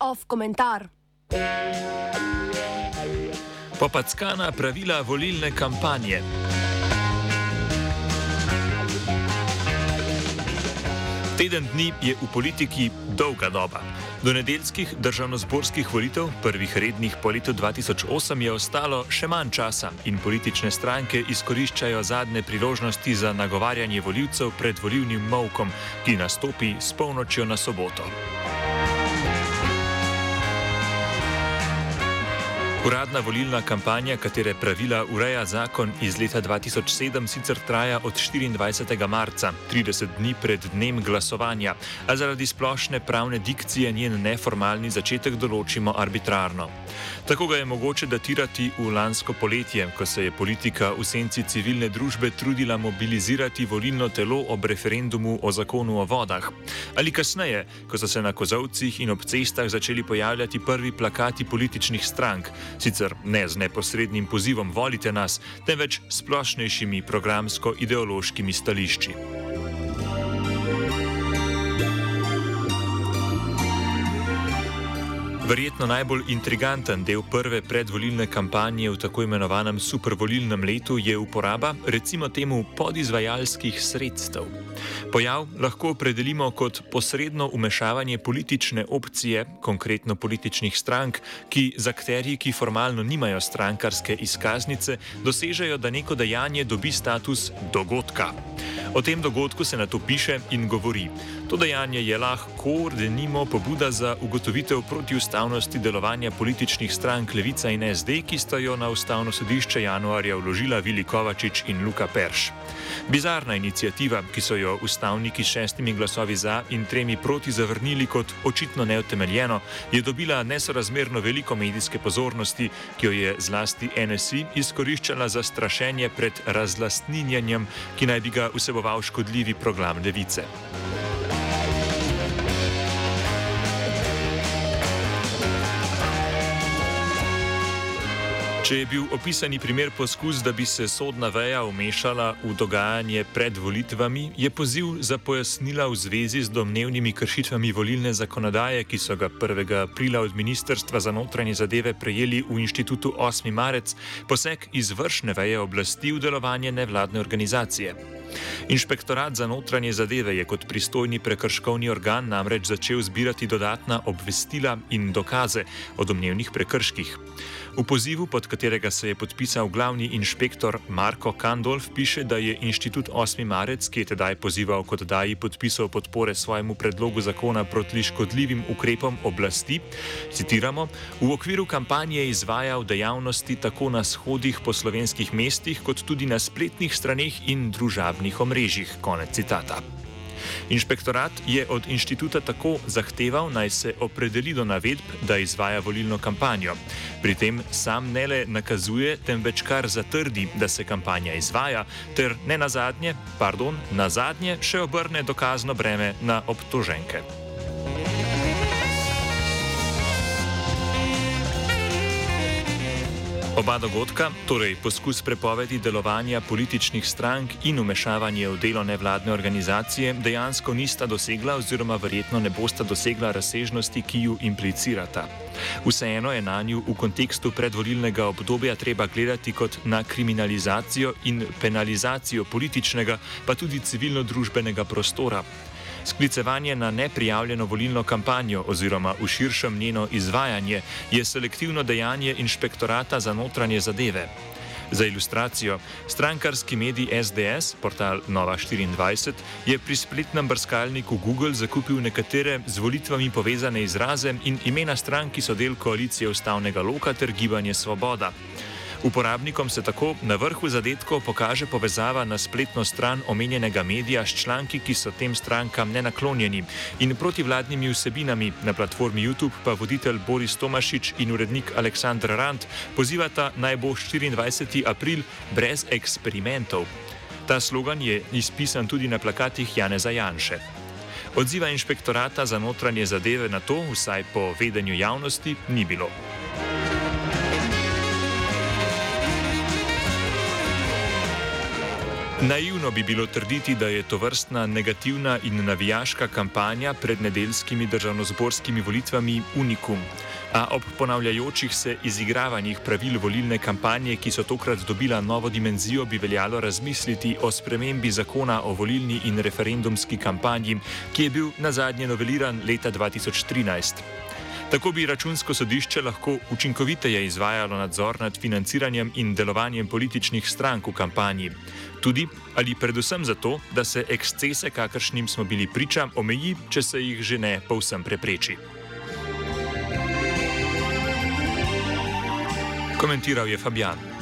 Off komentar. Popackana pravila volilne kampanje. Teden dni je v politiki dolga doba. Do nedeljskih državno-zborskih volitev, prvih rednih po letu 2008, je ostalo še manj časa in politične stranke izkoriščajo zadnje priložnosti za nagovarjanje voljivcev pred volivnim mavkom, ki nastopi s polnočjo na soboto. Uradna volilna kampanja, katere pravila ureja zakon iz leta 2007, sicer traja od 24. marca, 30 dni pred dnem glasovanja, a zaradi splošne pravne dikcije njen neformalni začetek določimo arbitrarno. Tako ga je mogoče datirati v lansko poletje, ko se je politika v senci civilne družbe trudila mobilizirati volilno telo ob referendumu o zakonu o vodah. Ali kasneje, ko so se na kozovcih in ob cestah začeli pojavljati prvi plakati političnih strank, sicer ne z neposrednim pozivom volite nas, temveč splošnejšimi programsko-ideološkimi stališči. Verjetno najbolj intriganten del prve predvolilne kampanje v tako imenovanem supervolilnem letu je uporaba, recimo temu, podizvajalskih sredstev. Pojav lahko opredelimo kot posredno umešavanje politične opcije, konkretno političnih strank, ki z akterji, ki formalno nimajo strankarske izkaznice, dosežejo, da neko dejanje dobi status dogodka. O tem dogodku se na to piše in govori. To dejanje je lahko, da nimo pobuda za ugotovitev protiustavnosti delovanja političnih strank Levica in SD, ki sta jo na ustavno sodišče januarja vložila Vili Kovačič in Luka Perš. Bizarna inicijativa, ki so jo ustavniki s šestimi glasovi za in tremi proti zavrnili kot očitno neutemeljeno, je dobila nesorazmerno veliko medijske pozornosti, ki jo je zlasti NSI izkoriščala za strašenje pred razlastninjanjem, ki naj bi ga vseboval škodljivi program Levice. Če je bil opisani primer poskus, da bi se sodna veja umešala v dogajanje pred volitvami, je poziv za pojasnila v zvezi z domnevnimi kršitvami volilne zakonodaje, ki so ga 1. aprila od Ministrstva za notranje zadeve prejeli v inštitutu 8. marec, poseg izvršne veje oblasti v delovanje nevladne organizacije. Inšpektorat za notranje zadeve je kot pristojni prekrškovni organ namreč začel zbirati dodatna obvestila in dokaze o domnevnih prekrških. V pozivu, pod katerega se je podpisal glavni inšpektor Marko Kandolf, piše, da je inštitut 8. marec, ki je tedaj pozival kot daji podpisov podpore svojemu predlogu zakona proti škodljivim ukrepom oblasti, citiramo, v okviru kampanje izvajal dejavnosti tako na shodih po slovenskih mestih, kot tudi na spletnih straneh in družabnih omrežjih. Konec citata. Inšpektorat je od inštituta tako zahteval, naj se opredeli do navedb, da izvaja volilno kampanjo. Pri tem sam ne le nakazuje, temveč kar zatrdi, da se kampanja izvaja, ter ne na zadnje, pardon, na zadnje še obrne dokazno breme na obtoženke. Oba dogodka, torej poskus prepovedi delovanja političnih strank in umešavanje v delo nevladne organizacije, dejansko nista dosegla oziroma verjetno ne bosta dosegla razsežnosti, ki ju implicirata. Vseeno je na nju v kontekstu predvolilnega obdobja treba gledati kot na kriminalizacijo in penalizacijo političnega, pa tudi civilno-družbenega prostora. Sklicevanje na neprijavljeno volilno kampanjo oziroma v širšem njeno izvajanje je selektivno dejanje inšpektorata za notranje zadeve. Za ilustracijo, strankarski medij SDS, portal Nova 24, je pri spletnem brskalniku Google zakupil nekatere z volitvami povezane izraze in imena strank, ki so del koalicije ustavnega loka ter gibanje Svoboda. Uporabnikom se tako na vrhu zadetkov pokaže povezava na spletno stran omenjenega medija s članki, ki so tem strankam nenaklonjeni in protivladnimi vsebinami. Na platformi YouTube pa voditelj Boris Tomašič in urednik Aleksandr Rand pozivata naj bo 24. april brez eksperimentov. Ta slogan je izpisan tudi na plakatih Janeza Janše. Odziva inšpektorata za notranje zadeve na to, vsaj po vedenju javnosti, ni bilo. Naivno bi bilo trditi, da je to vrstna negativna in navijaška kampanja pred nedeljskimi državnozborskimi volitvami unikum. A ob ponavljajočih se izigravanjih pravil volilne kampanje, ki so tokrat dobila novo dimenzijo, bi veljalo razmisliti o spremembi zakona o volilni in referendumski kampanji, ki je bil na zadnje noveliran leta 2013. Tako bi računsko sodišče lahko učinkoviteje izvajalo nadzor nad financiranjem in delovanjem političnih strank v kampanji. Tudi ali predvsem zato, da se ekscese, kakršnim smo bili priča, omeji, če se jih že ne povsem prepreči. Komentiral je Fabian.